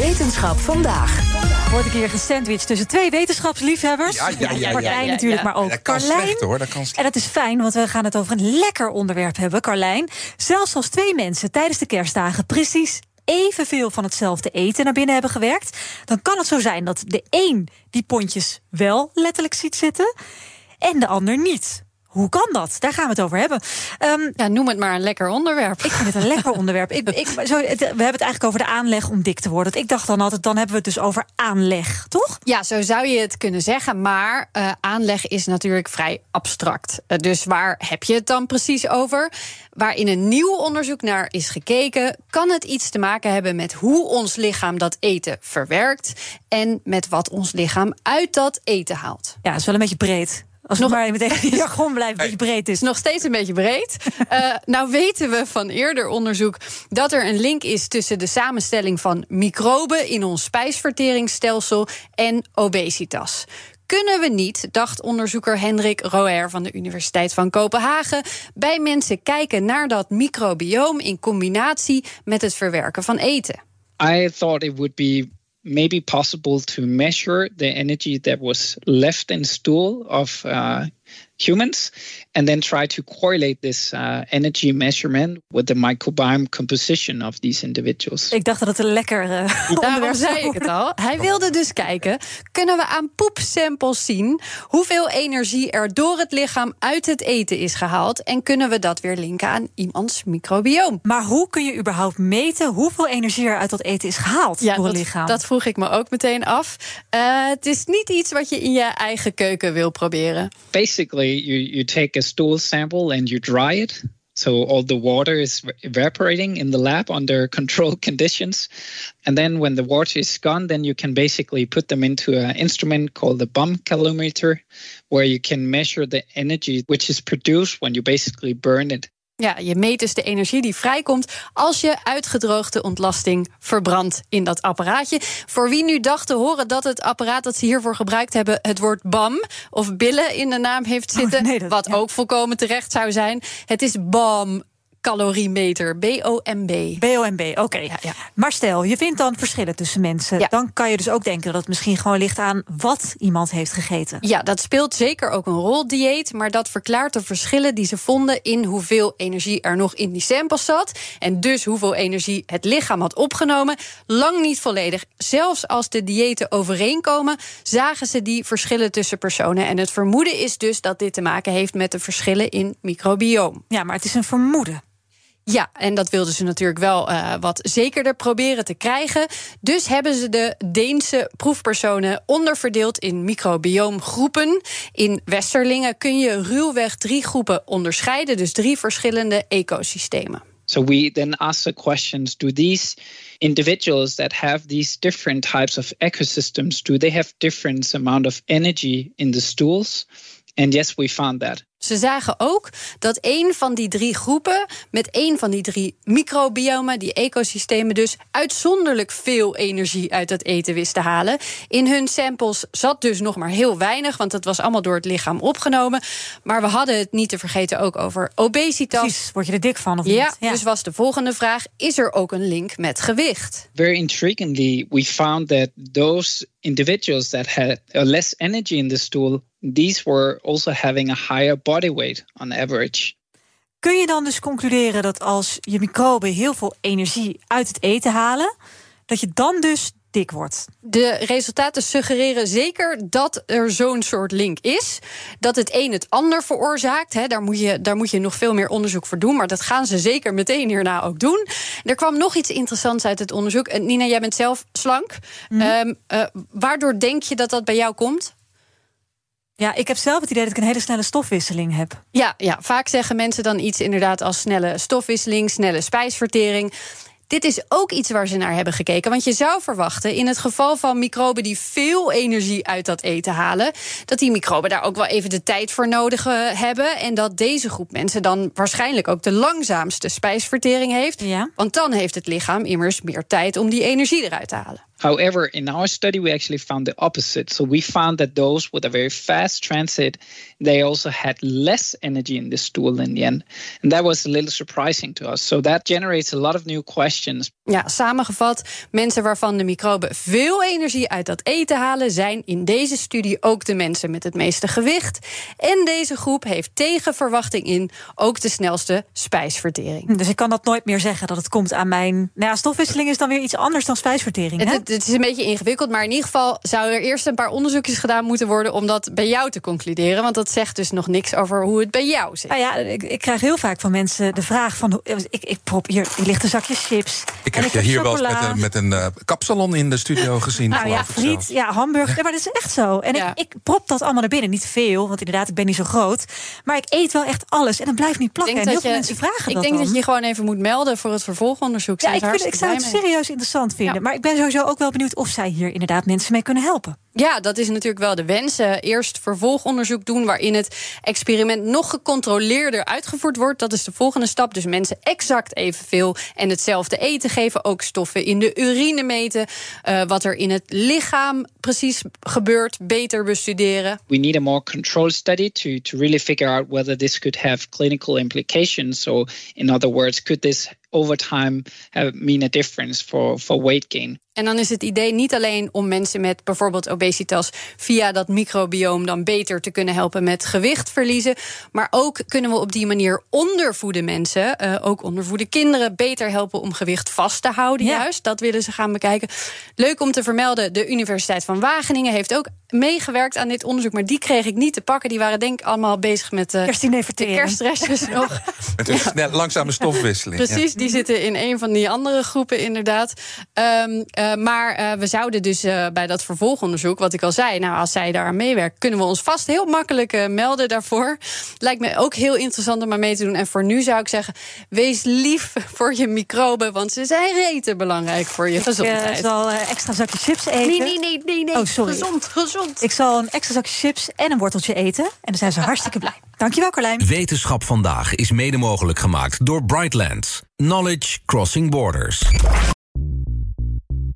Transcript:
Wetenschap vandaag. Wordt een keer gesandwiched tussen twee wetenschapsliefhebbers. Ja, ja, ja, Martijn ja, natuurlijk, maar ook Dat kan Carlijn. slecht hoor, dat kan slecht. En dat is fijn, want we gaan het over een lekker onderwerp hebben, Carlijn. Zelfs als twee mensen tijdens de kerstdagen precies evenveel van hetzelfde eten naar binnen hebben gewerkt, dan kan het zo zijn dat de een die pondjes wel letterlijk ziet zitten en de ander niet. Hoe kan dat? Daar gaan we het over hebben. Ehm, Ja, noem het maar een lekker onderwerp. ik vind het een lekker onderwerp. Ik, ik, zo, het- we hebben het eigenlijk over de aanleg om dik te worden. Ik dacht dan altijd, dan hebben we het dus over aanleg, toch? Ja, zo zou je het kunnen zeggen. Maar eh, aanleg is natuurlijk vrij abstract. Eh, dus waar heb je het dan precies over? Waar in een nieuw onderzoek naar is gekeken, kan het iets te maken hebben met hoe ons lichaam dat eten verwerkt en met wat ons lichaam uit dat eten haalt. Ja, dat is wel een beetje breed. Als Nog- maar meteen jargon blijft, een beetje breed is. is nog steeds een beetje breed. Eh, nou weten we van eerder onderzoek dat er een link is tussen de samenstelling van microben in ons spijsverteringsstelsel en obesitas. Kunnen we niet, dacht onderzoeker Hendrik Roer van de Universiteit van Kopenhagen, bij mensen kijken naar dat microbioom in combinatie met het verwerken van eten? I thought it would be maybe possible to measure the energy that was left in stool of uh, humans and then try to correlate this uh, energy measurement with the microbiome composition of these individuals. Ik dacht dat het een lekker eh, onderwerp zou zei ik het al. Hij wilde dus kijken, kunnen we aan poepsamples zien hoeveel energie er door het lichaam uit het eten is gehaald en kunnen we dat weer linken aan iemands microbioom? Maar hoe kun je überhaupt meten hoeveel energie er uit dat eten is gehaald door dat, het lichaam? dat vroeg ik me ook meteen af. Eh, het is niet iets wat je in je eigen keuken wil proberen. Basically, you, you take a stool sample and you dry it. So all the water is evaporating in the lab under controlled conditions. And then when the water is gone, then you can basically put them into an instrument called the bomb calorimeter, where you can measure the energy which is produced when you basically burn it. Ja, je meet dus de energie die vrijkomt als je uitgedroogde ontlasting verbrandt in dat apparaatje. Voor wie nu dacht te horen dat het apparaat dat ze hiervoor gebruikt hebben het woord BAM of billen in de naam heeft zitten, Oh, nee, dat- wat ja. ook volkomen terecht zou zijn. Het is BAM caloriemeter, B-O-M-B. BOMB, oké. Ja, ja. Maar stel, je vindt dan verschillen tussen mensen. Ja. Dan kan je dus ook denken dat het misschien gewoon ligt aan wat iemand heeft gegeten. Ja, dat speelt zeker ook een rol, dieet. Maar dat verklaart de verschillen die ze vonden in hoeveel energie er nog in die samples zat. En dus hoeveel energie het lichaam had opgenomen. Lang niet volledig. Zelfs als de diëten overeenkomen, zagen ze die verschillen tussen personen. En het vermoeden is dus dat dit te maken heeft met de verschillen in microbioom. Ja, maar het is een vermoeden. Ja, en dat wilden ze natuurlijk wel eh, wat zekerder proberen te krijgen. Dus hebben ze de Deense proefpersonen onderverdeeld in microbioomgroepen. In Westerlingen kun je ruwweg drie groepen onderscheiden, dus drie verschillende ecosystemen. So we then ask the questions do these individuals that have these different types of ecosystems do they have different amount of energy in the stools? And yes, we found that. Ze zagen ook dat één van die drie groepen, met één van die drie microbiomen, die ecosystemen dus, uitzonderlijk veel energie uit het eten wist te halen. In hun samples zat dus nog maar heel weinig, want het was allemaal door het lichaam opgenomen. Maar we hadden het niet te vergeten ook over obesitas. Precies, word je er dik van of Ja, niet? dus was de volgende vraag: is er ook een link met gewicht? Very intriguingly, we found that those individuals that had uh, less energy in the stool, these were also having a higher body weight on average. Kun je dan dus concluderen dat als je microben heel veel energie uit het eten halen, dat je dan dus dik wordt? De resultaten suggereren zeker dat er zo'n soort link is. Dat het een het ander veroorzaakt. Hè, daar, moet je, daar moet je nog veel meer onderzoek voor doen. Maar dat gaan ze zeker meteen hierna ook doen. Er kwam nog iets interessants uit het onderzoek. En Nina, jij bent zelf slank. Ehm, eh, waardoor denk je dat dat bij jou komt? Ja, ik heb zelf het idee dat ik een hele snelle stofwisseling heb. Ja, ja, vaak zeggen mensen dan iets inderdaad als snelle stofwisseling, snelle spijsvertering. Dit is ook iets waar ze naar hebben gekeken. Want je zou verwachten, in het geval van microben die veel energie uit dat eten halen, dat die microben daar ook wel even de tijd voor nodig eh, hebben. En dat deze groep mensen dan waarschijnlijk ook de langzaamste spijsvertering heeft. Ja. Want dan heeft het lichaam immers meer tijd om die energie eruit te halen. However, in our study, we actually found the opposite. So we found that those with a very fast transit, they also had less energy in the stool in the end. And that was a little surprising to us. So that generates a lot of new questions. Ja, samengevat, mensen waarvan de microben veel energie uit dat eten halen, zijn in deze studie ook de mensen met het meeste gewicht. En deze groep heeft tegen verwachting in ook de snelste spijsvertering. Dus ik kan dat nooit meer zeggen dat het komt aan mijn. Nou ja, stofwisseling is dan weer iets anders dan spijsvertering. Hè? Het, is een beetje ingewikkeld, maar in ieder geval zou er eerst een paar onderzoekjes gedaan moeten worden om dat bij jou te concluderen. Want dat zegt dus nog niks over hoe het bij jou zit. Nou ja, ik, ik krijg heel vaak van mensen de vraag van... hoe- Ik, ik prop hier, hier ligt een zakje chips. Ik heb je hier wel eens met een, met een eh, kapsalon in de studio gezien. Nou ja, ik friet, ja, hamburger. Ja, maar dat is echt zo. En Ja. ik, ik prop dat allemaal naar binnen. Niet veel, want inderdaad, ik ben niet zo groot. Maar ik eet wel echt alles. En het blijft niet plakken. En heel veel mensen vragen ik dat denk dan. dat je je gewoon even moet melden voor het vervolgonderzoek. Ja, ik, vind, ik zou het serieus interessant vinden. Ja. Maar ik ben sowieso ook wel benieuwd of zij hier inderdaad mensen mee kunnen helpen. Ja, dat is natuurlijk wel de wens. Eh, eerst vervolgonderzoek doen waarin het experiment nog gecontroleerder uitgevoerd wordt. Dat is de volgende stap. Dus mensen exact evenveel en hetzelfde eten geven. Ook stoffen in de urine meten. Eh, wat er in het lichaam precies gebeurt, beter bestuderen. We need a more controlled study to, to really figure out whether this could have clinical implications. So, in other words, could this over time have, mean a difference for, for weight gain? En dan is het idee niet alleen om mensen met bijvoorbeeld obesitas via dat microbioom dan beter te kunnen helpen met gewicht verliezen. Maar ook kunnen we op die manier ondervoede mensen, eh, ook ondervoede kinderen, beter helpen om gewicht vast te houden. Ja. Juist, dat willen ze gaan bekijken. Leuk om te vermelden, de Universiteit van Wageningen heeft ook meegewerkt aan dit onderzoek. Maar die kreeg ik niet te pakken. Die waren denk ik allemaal bezig met eh, Kerstdiner de kerstrestjes nog. Met een snel, langzame stofwisseling. ja. Precies, die zitten in een van die andere groepen inderdaad. Ehm, eh, maar eh, we zouden dus eh, bij dat vervolgonderzoek, wat ik al zei, nou als zij daar aan meewerkt, kunnen we ons vast heel makkelijk eh, melden daarvoor. Lijkt me ook heel interessant om aan mee te doen. En voor nu zou ik zeggen, wees lief voor je microben, want ze zijn rete belangrijk voor je Ik gezondheid. zal eh, extra zakje chips eten. Nee, nee, nee, nee, nee. Oh, sorry. Gezond, gezond. Ik zal een extra zakje chips en een worteltje eten. En dan zijn ze hartstikke blij. Dankjewel, Carlijn. Wetenschap vandaag is mede mogelijk gemaakt door Brightlands. Knowledge Crossing Borders.